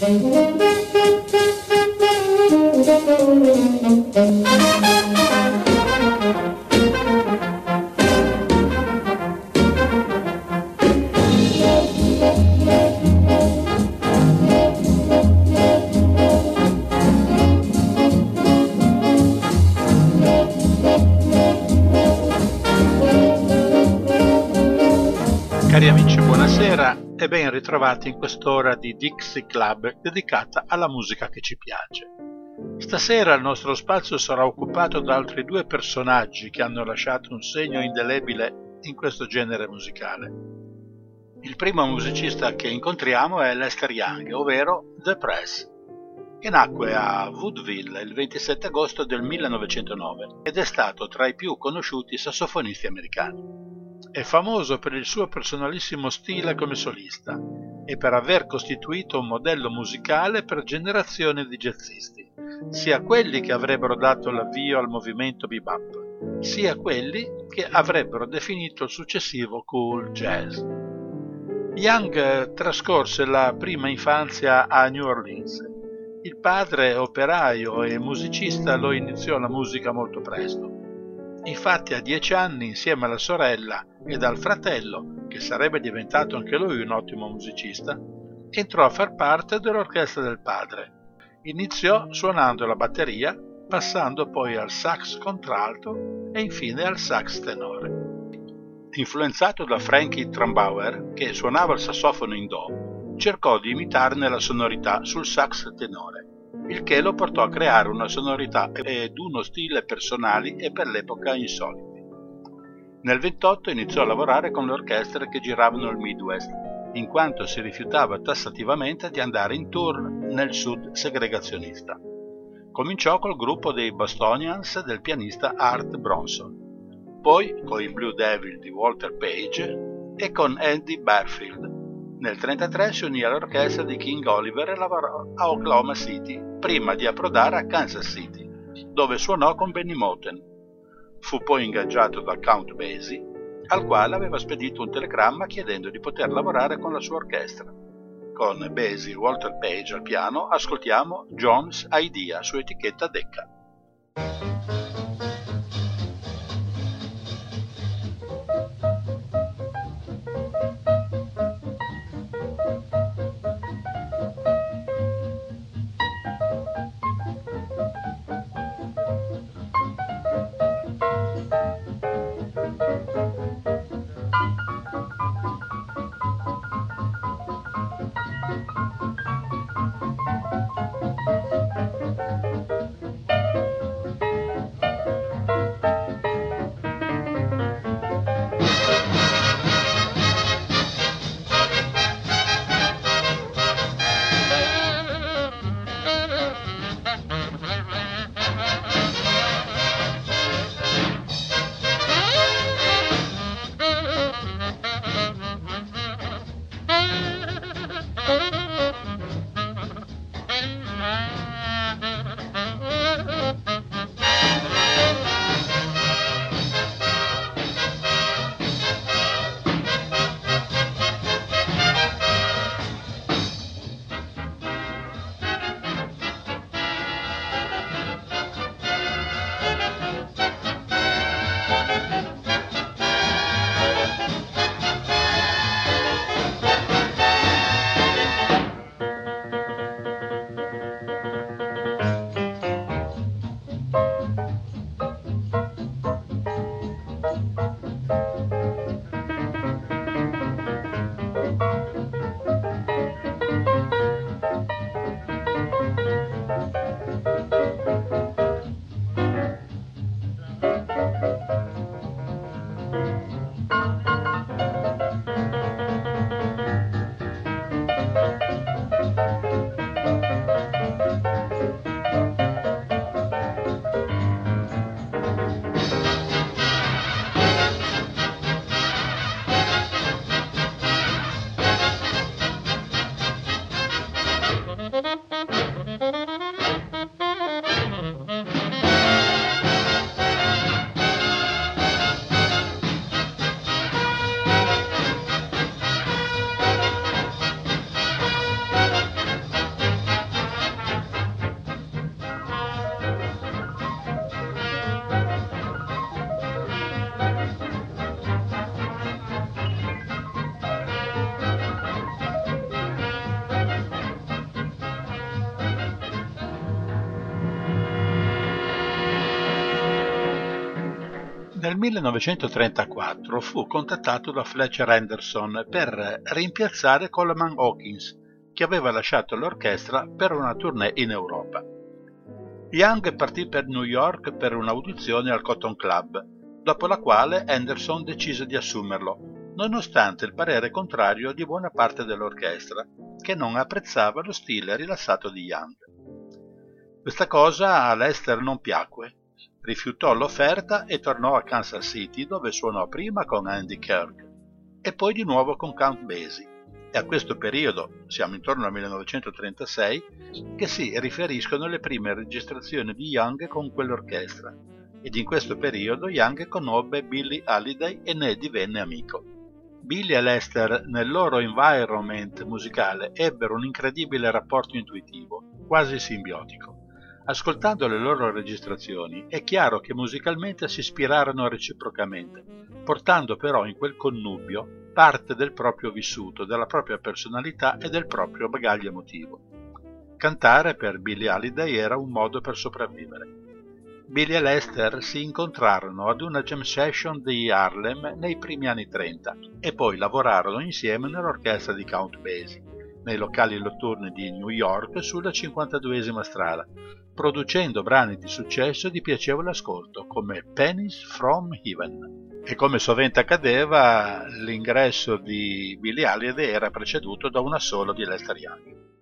Thank you. Ritrovati in quest'ora di Dixie Club dedicata alla musica che ci piace. Stasera il nostro spazio sarà occupato da altri due personaggi che hanno lasciato un segno indelebile in questo genere musicale. Il primo musicista che incontriamo è Lester Young, ovvero The Press, che nacque a Woodville il 27 agosto del 1909 ed è stato tra i più conosciuti sassofonisti americani. È famoso per il suo personalissimo stile come solista e per aver costituito un modello musicale per generazioni di jazzisti, sia quelli che avrebbero dato l'avvio al movimento bebop, sia quelli che avrebbero definito il successivo cool jazz. Young trascorse la prima infanzia a New Orleans. Il padre, operaio e musicista, lo iniziò la musica molto presto Infatti a dieci anni, insieme alla sorella ed al fratello, che sarebbe diventato anche lui un ottimo musicista, entrò a far parte dell'orchestra del padre. Iniziò suonando la batteria, passando poi al sax contralto e infine al sax tenore. Influenzato da Frankie Trambauer, che suonava il sassofono in do, cercò di imitarne la sonorità sul sax tenore il che lo portò a creare una sonorità ed uno stile personali e per l'epoca insoliti. Nel 28 iniziò a lavorare con le orchestre che giravano il Midwest, in quanto si rifiutava tassativamente di andare in tour nel sud segregazionista. Cominciò col gruppo dei Bostonians del pianista Art Bronson, poi con i Blue Devil di Walter Page e con Andy Barfield, nel 1933 si unì all'orchestra di King Oliver e lavorò a Oklahoma City prima di approdare a Kansas City, dove suonò con Benny Moten. Fu poi ingaggiato da Count Basie, al quale aveva spedito un telegramma chiedendo di poter lavorare con la sua orchestra. Con Basie e Walter Page al piano ascoltiamo John's Idea su etichetta Decca. Nel 1934 fu contattato da Fletcher Henderson per rimpiazzare Coleman Hawkins, che aveva lasciato l'orchestra per una tournée in Europa. Young partì per New York per un'audizione al Cotton Club, dopo la quale Henderson decise di assumerlo, nonostante il parere contrario di buona parte dell'orchestra, che non apprezzava lo stile rilassato di Young. Questa cosa a Lester non piacque rifiutò l'offerta e tornò a Kansas City dove suonò prima con Andy Kirk e poi di nuovo con Count Basie. È a questo periodo, siamo intorno al 1936, che si riferiscono le prime registrazioni di Young con quell'orchestra ed in questo periodo Young conobbe Billy Halliday e ne divenne amico. Billy e Lester nel loro environment musicale ebbero un incredibile rapporto intuitivo, quasi simbiotico. Ascoltando le loro registrazioni è chiaro che musicalmente si ispirarono reciprocamente, portando però in quel connubio parte del proprio vissuto, della propria personalità e del proprio bagaglio emotivo. Cantare per Billie Holiday era un modo per sopravvivere. Billy e Lester si incontrarono ad una jam session di Harlem nei primi anni 30 e poi lavorarono insieme nell'orchestra di Count Basie, nei locali notturni di New York sulla 52esima strada, producendo brani di successo e di piacevole ascolto come Pennies from Heaven. E come sovente accadeva, l'ingresso di Billy Halliday era preceduto da un assolo di Lester Young.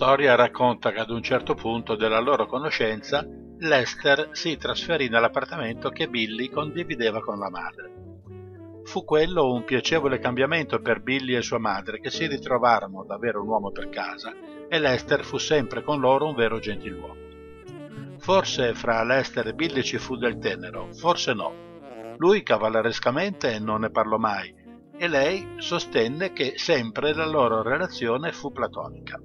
Storia racconta che ad un certo punto della loro conoscenza Lester si trasferì nell'appartamento che Billy condivideva con la madre. Fu quello un piacevole cambiamento per Billy e sua madre che si ritrovarono ad avere un uomo per casa e Lester fu sempre con loro un vero gentiluomo. Forse fra Lester e Billy ci fu del tenero, forse no. Lui cavallerescamente non ne parlò mai e lei sostenne che sempre la loro relazione fu platonica.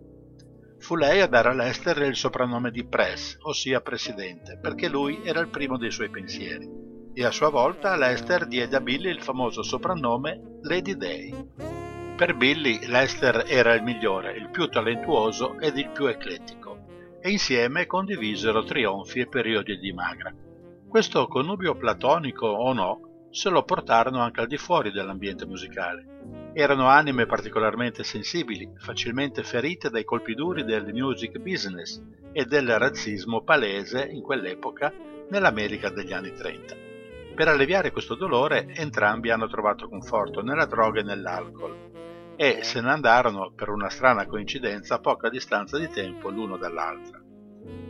Fu lei a dare a Lester il soprannome di Press, ossia presidente, perché lui era il primo dei suoi pensieri, e a sua volta Lester diede a Billy il famoso soprannome Lady Day. Per Billy Lester era il migliore, il più talentuoso ed il più eclettico, e insieme condivisero trionfi e periodi di magra. Questo connubio platonico o no se lo portarono anche al di fuori dell'ambiente musicale. Erano anime particolarmente sensibili, facilmente ferite dai colpi duri del music business e del razzismo palese in quell'epoca nell'America degli anni 30. Per alleviare questo dolore entrambi hanno trovato conforto nella droga e nell'alcol e se ne andarono per una strana coincidenza a poca distanza di tempo l'uno dall'altra.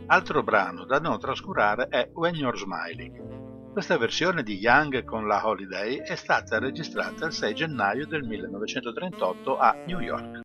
Altro brano da non trascurare è When You're Smiling, questa versione di Young con la Holiday è stata registrata il 6 gennaio del 1938 a New York.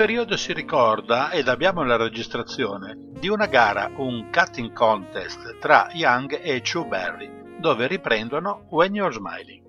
Periodo si ricorda, ed abbiamo la registrazione, di una gara, un cutting contest tra Young e Chu Berry, dove riprendono When You're Smiling.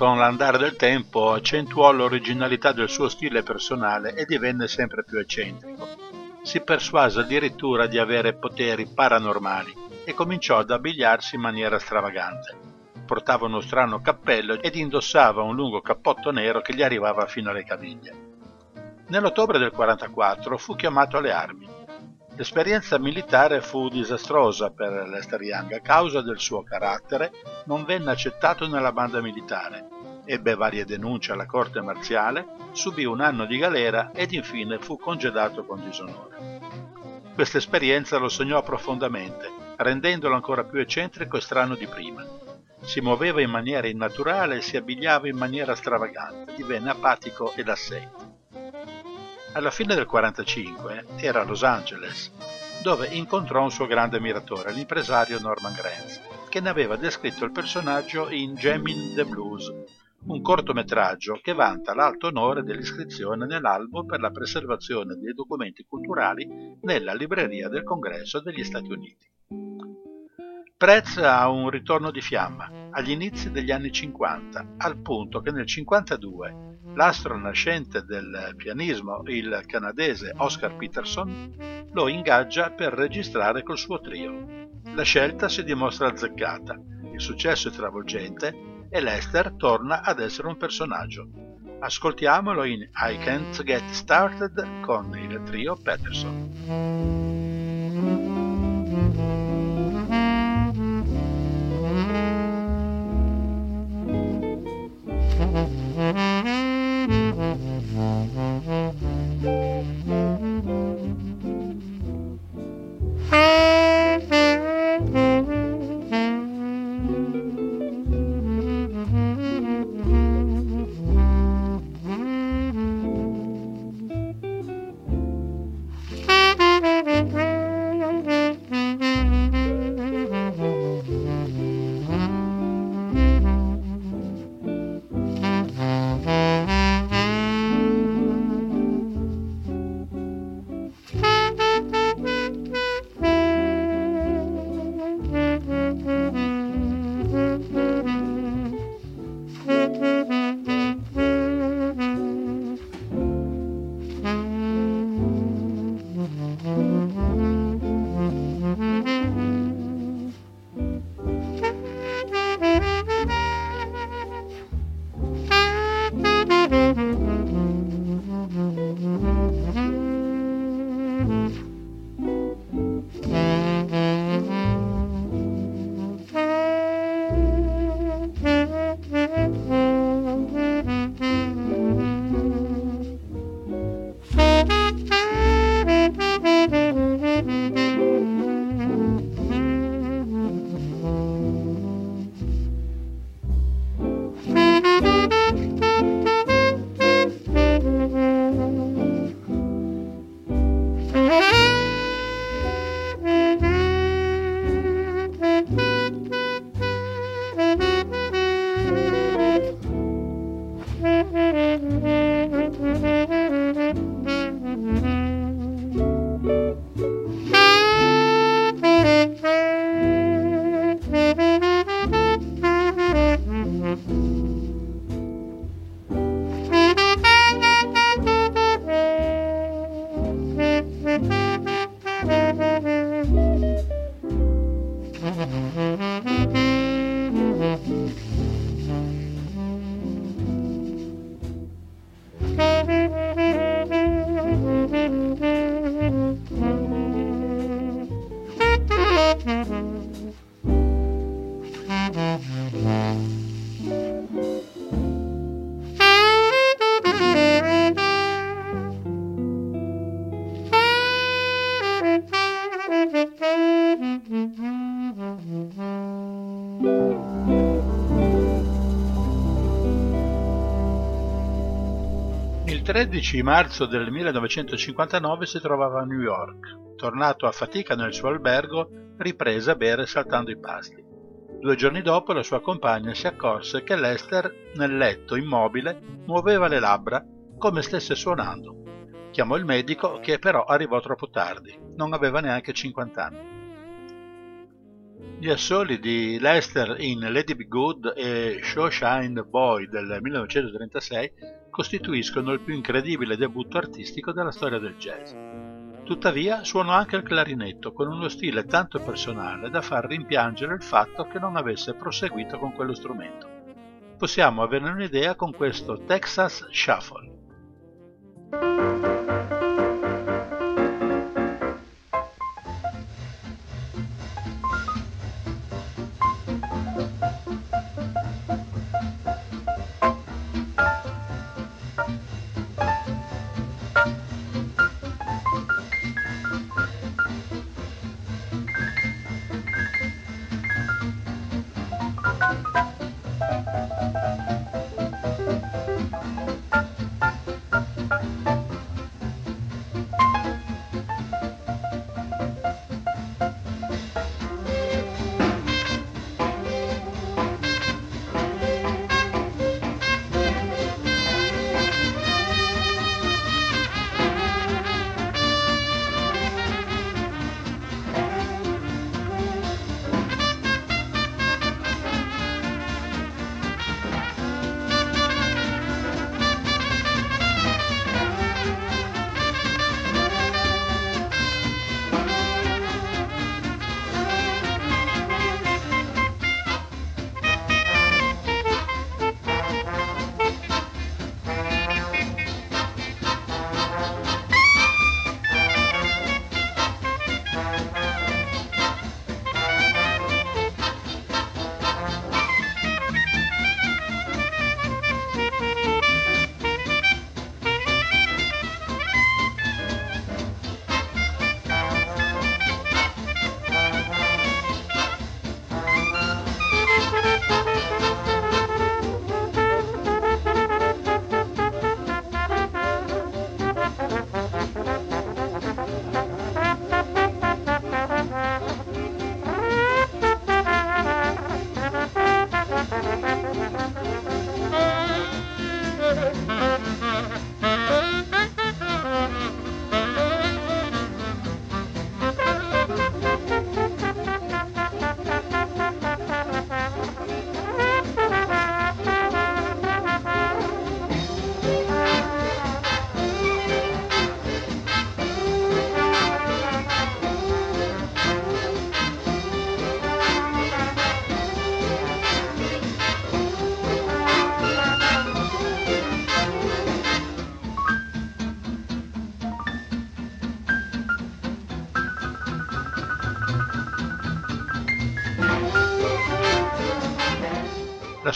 Con l'andare del tempo, accentuò l'originalità del suo stile personale e divenne sempre più eccentrico. Si persuase addirittura di avere poteri paranormali e cominciò ad abbigliarsi in maniera stravagante. Portava uno strano cappello ed indossava un lungo cappotto nero che gli arrivava fino alle caviglie. Nell'ottobre del 44 fu chiamato alle armi. L'esperienza militare fu disastrosa per Lester Young a causa del suo carattere, non venne accettato nella banda militare, ebbe varie denunce alla corte marziale, subì un anno di galera ed infine fu congedato con disonore. Questa esperienza lo segnò profondamente, rendendolo ancora più eccentrico e strano di prima. Si muoveva in maniera innaturale e si abbigliava in maniera stravagante, divenne apatico ed assente. Alla fine del 45 era a Los Angeles, dove incontrò un suo grande ammiratore, l'impresario Norman Granz, che ne aveva descritto il personaggio in Gemmin the Blues, un cortometraggio che vanta l'alto onore dell'iscrizione nell'albo per la preservazione dei documenti culturali nella libreria del Congresso degli Stati Uniti. Prez ha un ritorno di fiamma agli inizi degli anni 50, al punto che nel 52 l'astro nascente del pianismo, il canadese Oscar Peterson, lo ingaggia per registrare col suo trio. La scelta si dimostra azzeccata, il successo è travolgente e Lester torna ad essere un personaggio. Ascoltiamolo in I Can't Get Started con il trio Peterson. 13 marzo del 1959 si trovava a New York. Tornato a fatica nel suo albergo, riprese a bere saltando i pasti. Due giorni dopo la sua compagna si accorse che Lester, nel letto immobile, muoveva le labbra come stesse suonando. Chiamò il medico che però arrivò troppo tardi, non aveva neanche 50 anni. Gli assoli di Lester in Lady Be Good e Shawshine Boy del 1936 costituiscono il più incredibile debutto artistico della storia del jazz. Tuttavia suonò anche il clarinetto con uno stile tanto personale da far rimpiangere il fatto che non avesse proseguito con quello strumento. Possiamo averne un'idea con questo Texas Shuffle.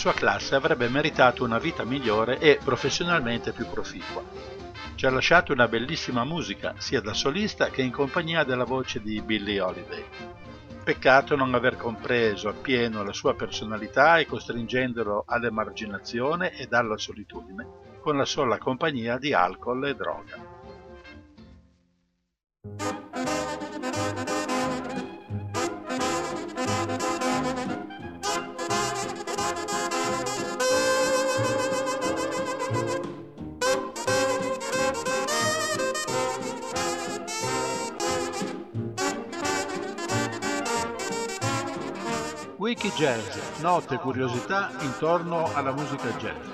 Sua classe avrebbe meritato una vita migliore e professionalmente più proficua. Ci ha lasciato una bellissima musica, sia da solista che in compagnia della voce di Billie Holiday. Peccato non aver compreso appieno la sua personalità e costringendolo all'emarginazione ed alla solitudine, con la sola compagnia di alcol e droga. Wiki Jazz, note e curiosità intorno alla musica jazz.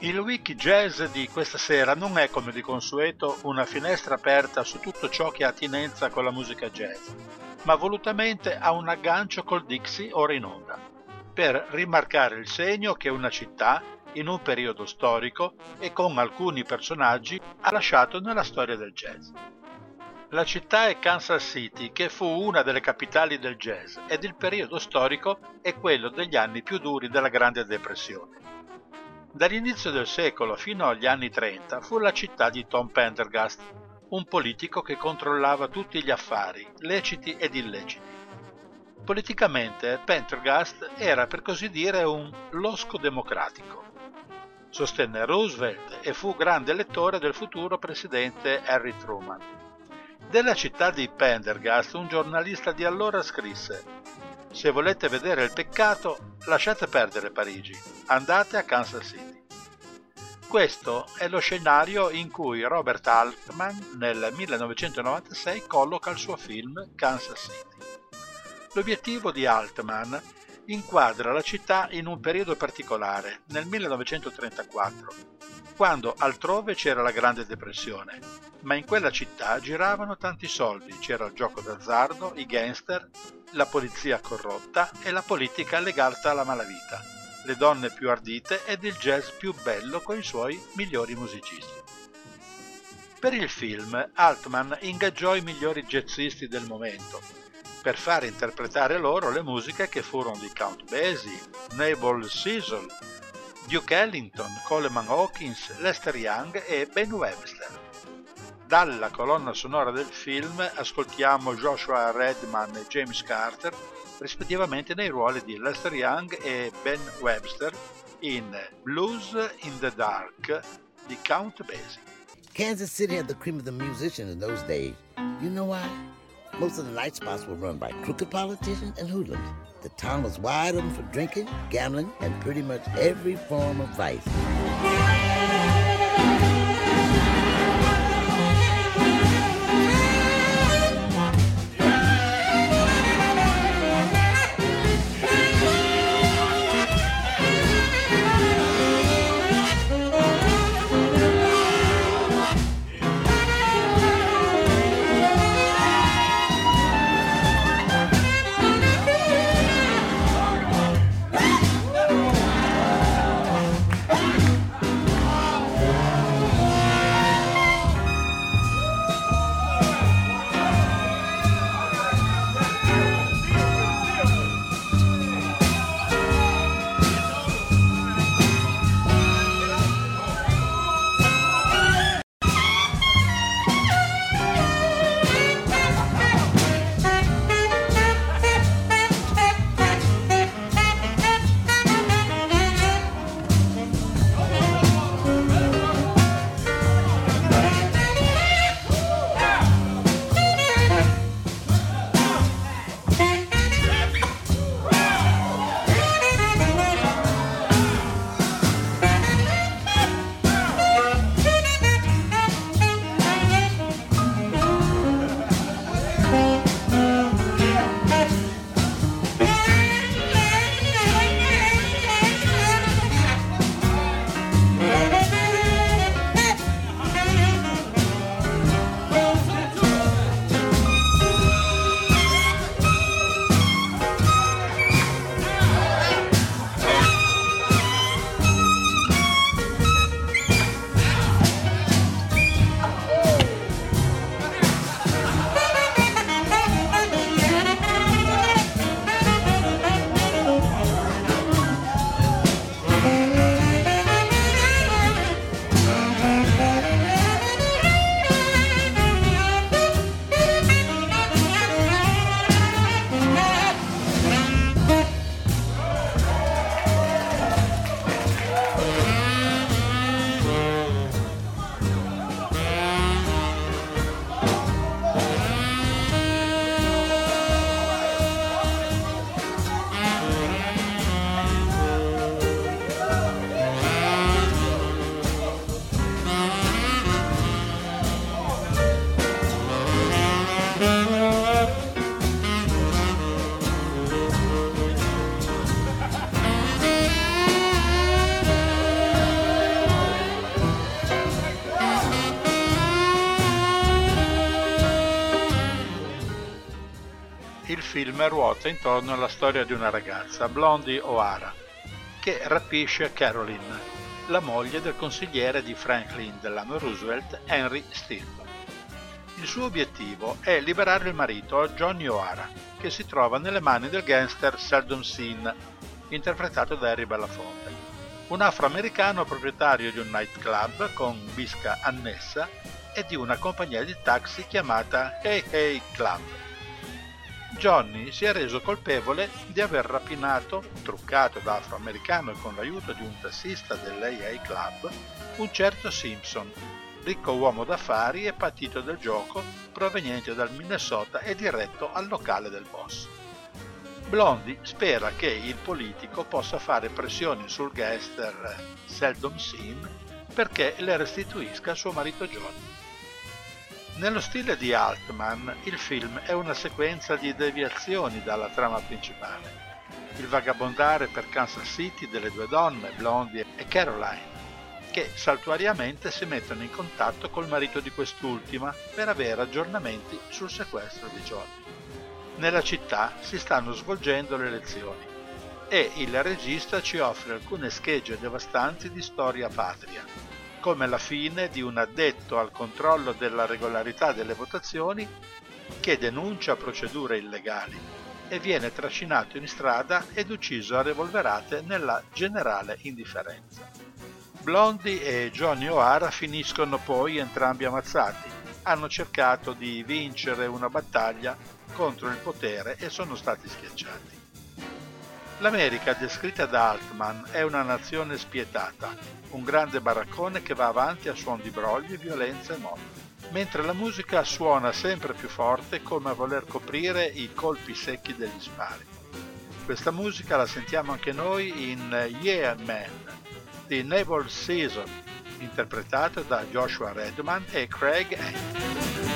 Il wiki jazz di questa sera non è come di consueto una finestra aperta su tutto ciò che ha attinenza con la musica jazz ma volutamente ha un aggancio col Dixie ora in onda, per rimarcare il segno che una città, in un periodo storico e con alcuni personaggi, ha lasciato nella storia del jazz. La città è Kansas City, che fu una delle capitali del jazz, ed il periodo storico è quello degli anni più duri della Grande Depressione. Dall'inizio del secolo fino agli anni 30 fu la città di Tom Pendergast, un politico che controllava tutti gli affari, leciti ed illeciti. Politicamente Pendergast era per così dire un losco democratico. Sostenne Roosevelt e fu grande lettore del futuro presidente Harry Truman. Della città di Pendergast un giornalista di allora scrisse Se volete vedere il peccato, lasciate perdere Parigi, andate a Kansas City. Questo è lo scenario in cui Robert Altman nel 1996 colloca il suo film Kansas City. L'obiettivo di Altman inquadra la città in un periodo particolare, nel 1934, quando altrove c'era la Grande Depressione, ma in quella città giravano tanti soldi, c'era il gioco d'azzardo, i gangster, la polizia corrotta e la politica legata alla malavita, le donne più ardite ed il jazz più bello con i suoi migliori musicisti. Per il film Altman ingaggiò i migliori jazzisti del momento, per far interpretare loro le musiche che furono di Count Basie, Nabal Cecil, Duke Ellington, Coleman Hawkins, Lester Young e Ben Webster. Dalla colonna sonora del film ascoltiamo Joshua Redman e James Carter, rispettivamente nei ruoli di Lester Young e Ben Webster in Blues in the Dark di Count Basie. Kansas City had the cream of the musicians in those days. You know why? Most of the night spots were run by crooked politicians and hoodlums. The town was wide open for drinking, gambling, and pretty much every form of vice. Film ruota intorno alla storia di una ragazza, Blondie O'Hara, che rapisce Caroline, la moglie del consigliere di Franklin Delano Roosevelt, Henry Steele. Il suo obiettivo è liberare il marito, Johnny O'Hara, che si trova nelle mani del gangster Seldon Sin, interpretato da Harry Belafonte, un afroamericano proprietario di un nightclub con bisca annessa e di una compagnia di taxi chiamata Hey Hey Club Johnny si è reso colpevole di aver rapinato, truccato da afroamericano e con l'aiuto di un tassista dell'AA Club, un certo Simpson, ricco uomo d'affari e patito del gioco proveniente dal Minnesota e diretto al locale del boss. Blondie spera che il politico possa fare pressioni sul gangster Seldom Sim perché le restituisca suo marito Johnny. Nello stile di Altman, il film è una sequenza di deviazioni dalla trama principale. Il vagabondare per Kansas City delle due donne, Blondie e Caroline, che saltuariamente si mettono in contatto col marito di quest'ultima per avere aggiornamenti sul sequestro di Johnny. Nella città si stanno svolgendo le elezioni e il regista ci offre alcune schegge devastanti di storia patria, come la fine di un addetto al controllo della regolarità delle votazioni che denuncia procedure illegali e viene trascinato in strada ed ucciso a revolverate nella generale indifferenza. Blondie e Johnny O'Hara finiscono poi entrambi ammazzati. Hanno cercato di vincere una battaglia contro il potere e sono stati schiacciati. L'America descritta da Altman è una nazione spietata, un grande baraccone che va avanti a suon di brogli, violenza e morte, mentre la musica suona sempre più forte come a voler coprire i colpi secchi degli spari. Questa musica la sentiamo anche noi in Yeah Man, The Naval Season, interpretato da Joshua Redman e Craig Hank.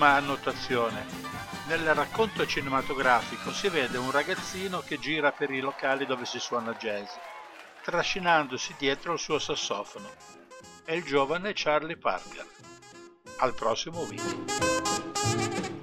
Ultima annotazione. Nel racconto cinematografico si vede un ragazzino che gira per i locali dove si suona jazz, trascinandosi dietro il suo sassofono. È il giovane Charlie Parker. Al prossimo video.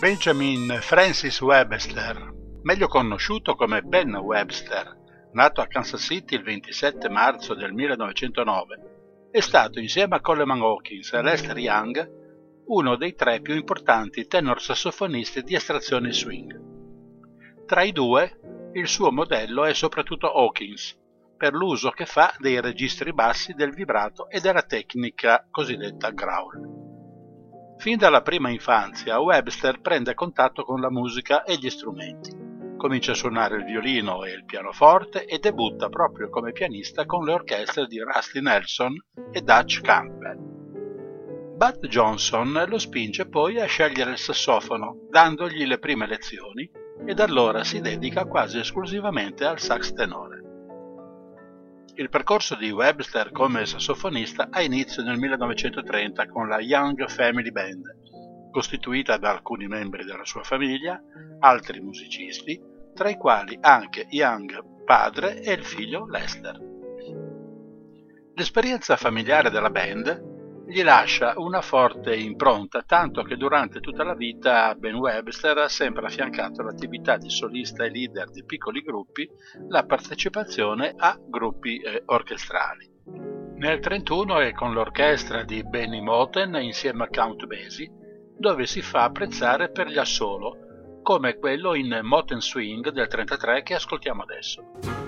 Benjamin Francis Webster, meglio conosciuto come Ben Webster, nato a Kansas City il 27 marzo del 1909, è stato insieme a Coleman Hawkins e Lester Young uno dei tre più importanti tenor sassofonisti di estrazione swing. Tra i due, il suo modello è soprattutto Hawkins, per l'uso che fa dei registri bassi del vibrato e della tecnica cosiddetta growl. Fin dalla prima infanzia Webster prende contatto con la musica e gli strumenti. Comincia a suonare il violino e il pianoforte e debutta proprio come pianista con le orchestre di Rusty Nelson e Dutch Campbell. Bud Johnson lo spinge poi a scegliere il sassofono, dandogli le prime lezioni, e da allora si dedica quasi esclusivamente al sax tenore. Il percorso di Webster come sassofonista ha inizio nel 1930 con la Young Family Band, costituita da alcuni membri della sua famiglia, altri musicisti, tra i quali anche Young padre e il figlio Lester. L'esperienza familiare della band gli lascia una forte impronta, tanto che durante tutta la vita Ben Webster ha sempre affiancato l'attività di solista e leader di piccoli gruppi la partecipazione a gruppi eh, orchestrali. Nel 1931 è con l'orchestra di Benny Moten insieme a Count Basie, dove si fa apprezzare per gli assolo, come quello in Moten Swing del 1933 che ascoltiamo adesso.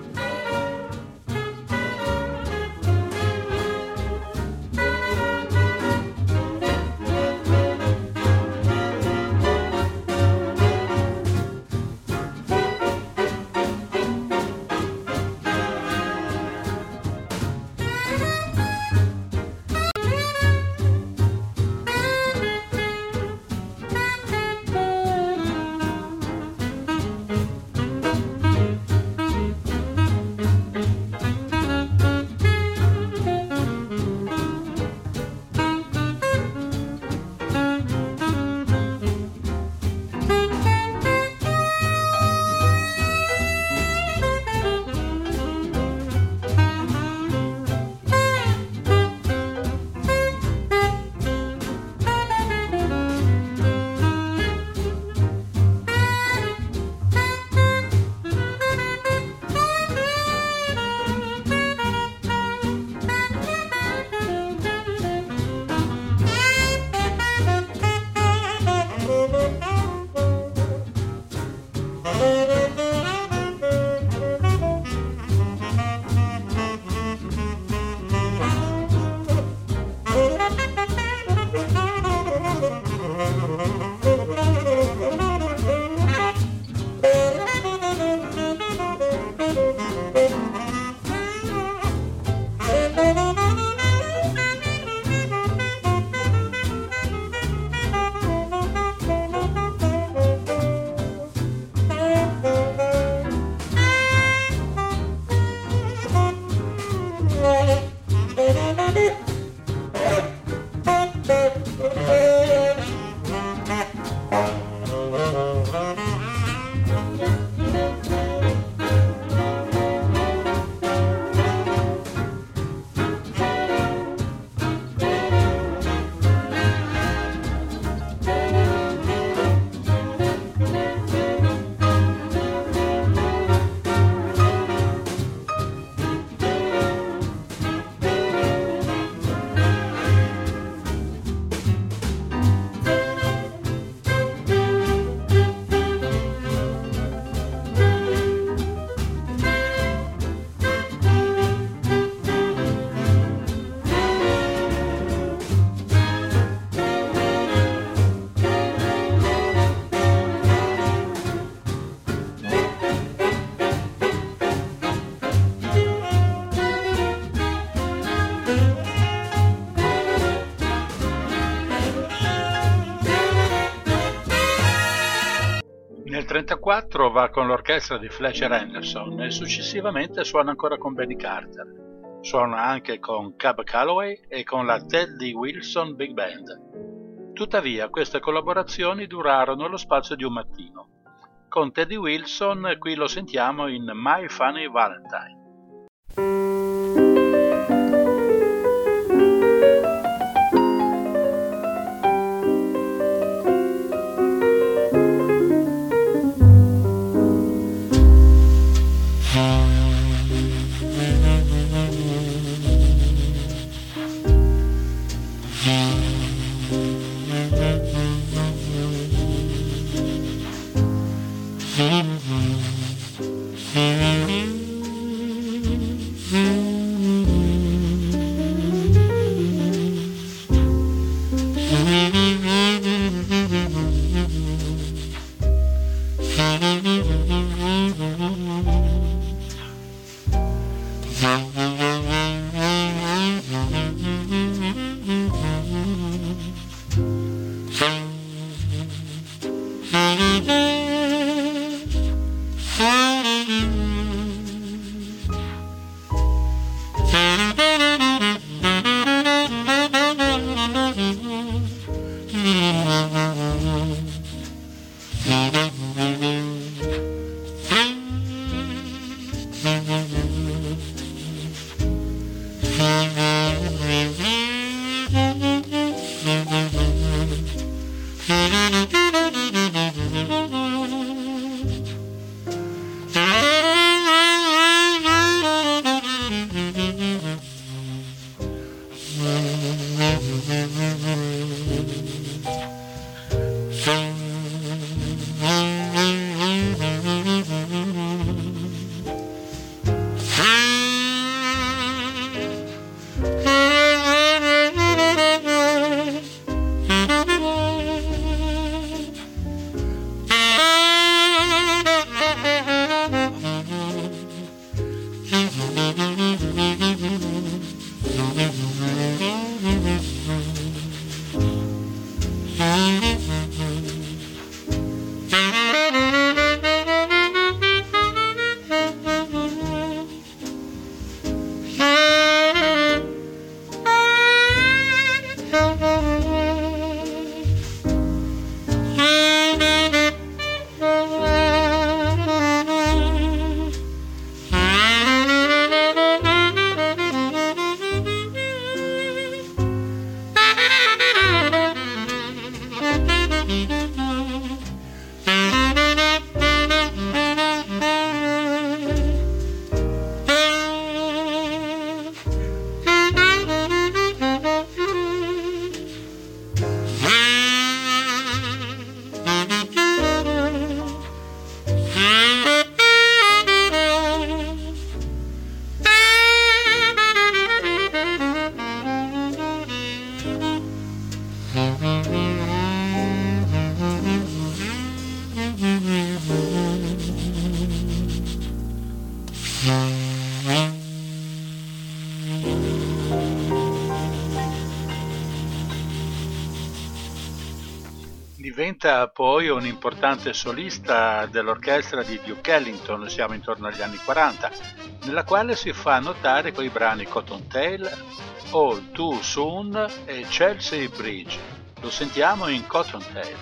1934 va con l'orchestra di Fletcher Henderson e successivamente suona ancora con Benny Carter. Suona anche con Cab Calloway e con la Teddy Wilson Big Band. Tuttavia queste collaborazioni durarono lo spazio di un mattino. Con Teddy Wilson qui lo sentiamo in My Funny Valentine. diventa poi un importante solista dell'orchestra di Duke Ellington, siamo intorno agli anni 40, nella quale si fa notare coi brani Cotton Tail, All Too Soon e Chelsea Bridge. Lo sentiamo in Cotton Tail.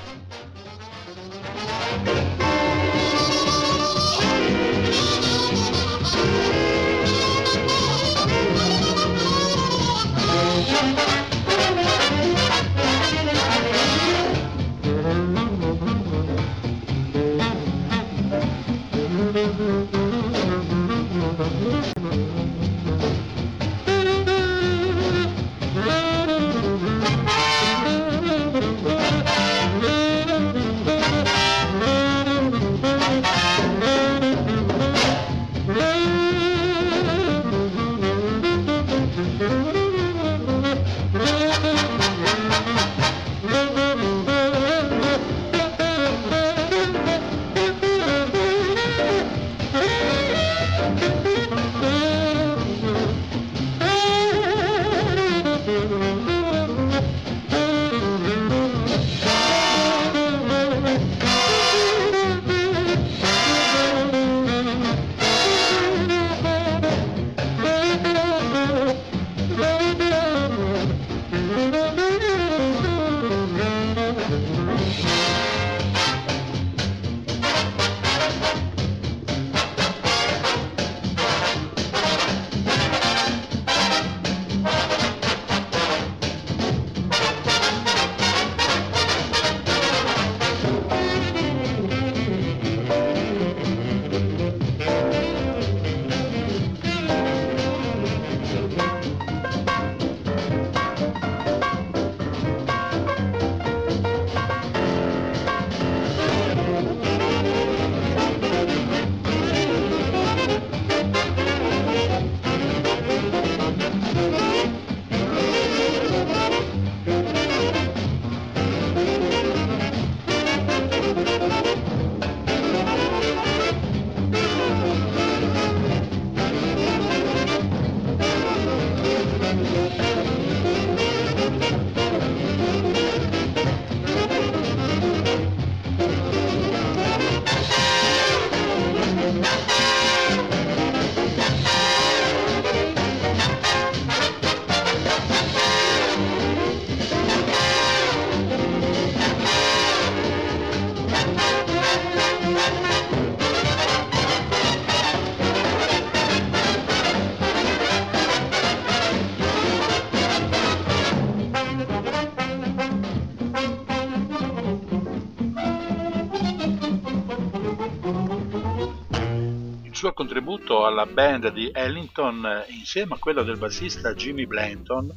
Alla band di Ellington insieme a quello del bassista Jimmy Blanton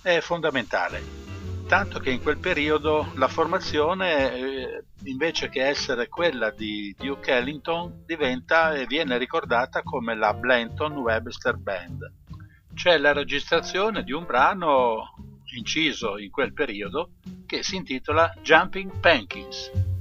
è fondamentale, tanto che in quel periodo la formazione, eh, invece che essere quella di Duke Ellington, diventa e viene ricordata come la Blanton Webster Band. C'è la registrazione di un brano inciso in quel periodo che si intitola Jumping Pankins.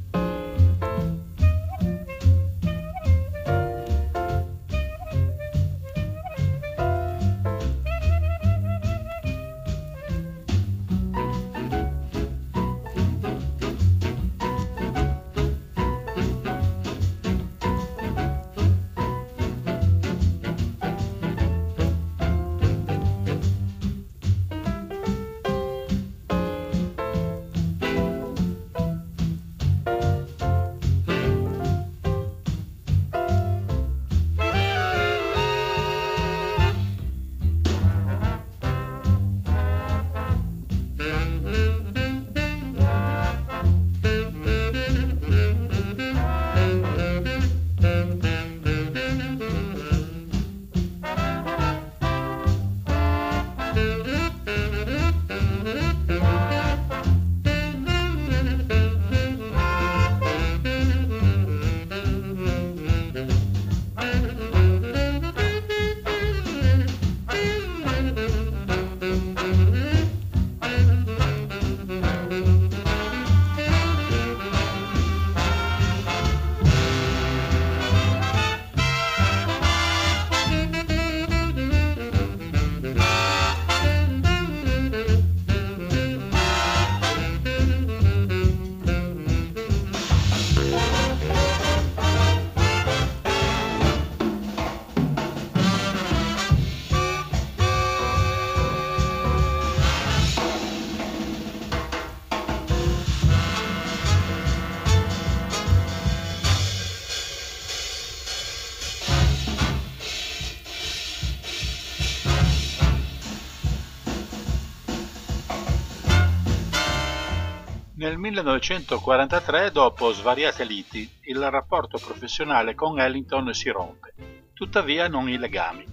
1943, dopo svariate liti, il rapporto professionale con Ellington si rompe, tuttavia non i legami.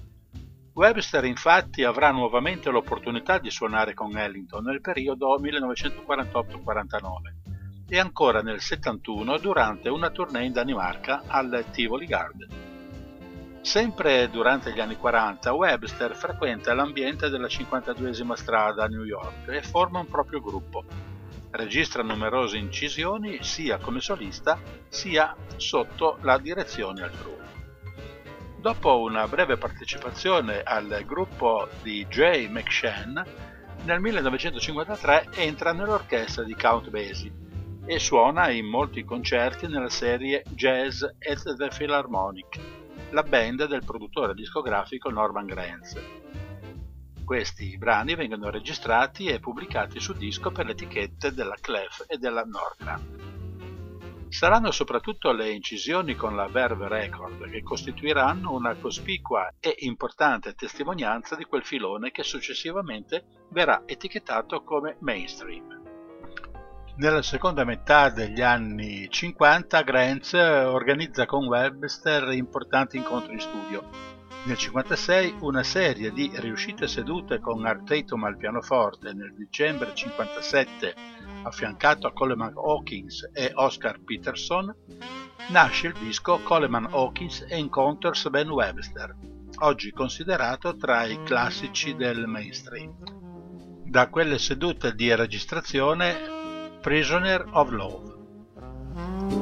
Webster infatti avrà nuovamente l'opportunità di suonare con Ellington nel periodo 1948-49 e ancora nel 71 durante una tournée in Danimarca al Tivoli Garden. Sempre durante gli anni 40 Webster frequenta l'ambiente della 52esima strada a New York e forma un proprio gruppo, registra numerose incisioni sia come solista sia sotto la direzione altrui. Dopo una breve partecipazione al gruppo di Jay McShann, nel 1953 entra nell'orchestra di Count Basie e suona in molti concerti nella serie Jazz at the Philharmonic, la band del produttore discografico Norman Granz. Questi brani vengono registrati e pubblicati su disco per le etichette della Clef e della Nordgram. Saranno soprattutto le incisioni con la Verve Record che costituiranno una cospicua e importante testimonianza di quel filone che successivamente verrà etichettato come mainstream. Nella seconda metà degli anni 50 Grants organizza con Webster importanti incontri in studio nel 1956 una serie di riuscite sedute con Art Tatum al pianoforte nel dicembre 1957 affiancato a Coleman Hawkins e Oscar Peterson, nasce il disco Coleman Hawkins Encounters Ben Webster, oggi considerato tra i classici del mainstream. Da quelle sedute di registrazione Prisoner of Love.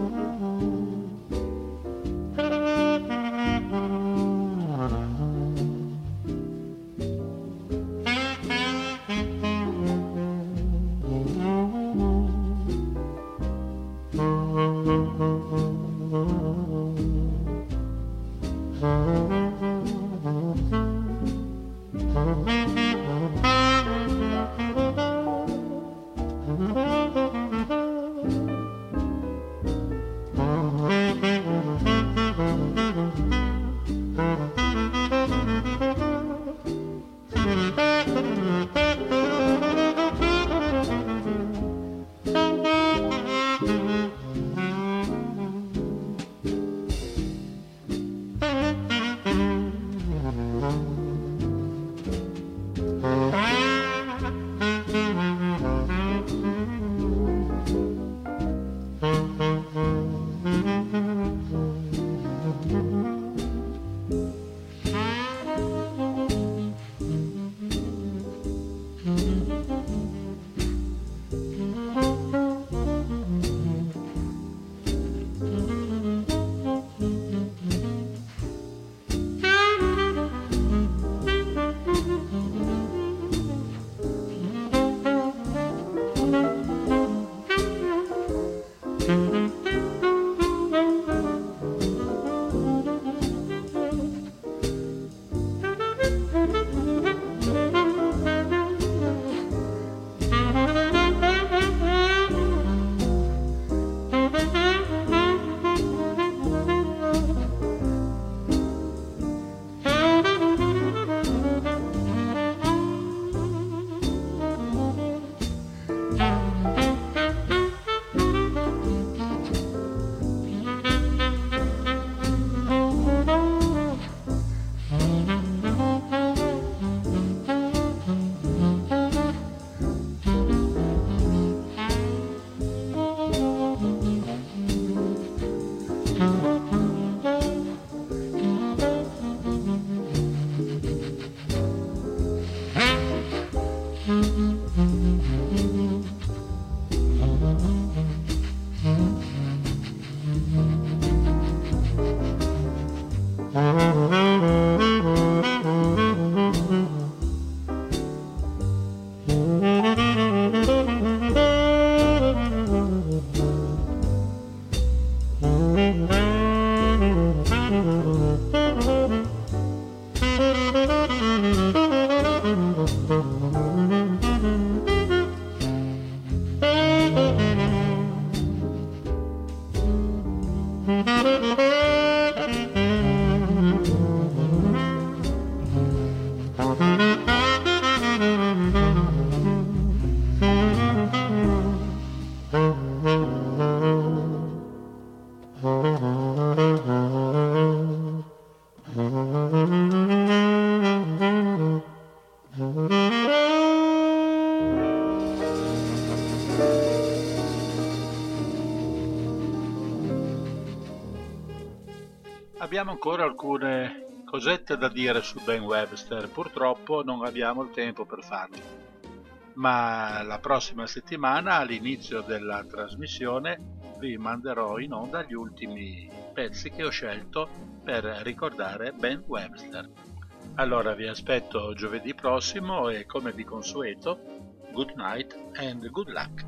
Abbiamo ancora alcune cosette da dire su Ben Webster, purtroppo non abbiamo il tempo per farlo. Ma la prossima settimana, all'inizio della trasmissione, vi manderò in onda gli ultimi pezzi che ho scelto per ricordare Ben Webster. Allora vi aspetto giovedì prossimo e come di consueto, good night and good luck.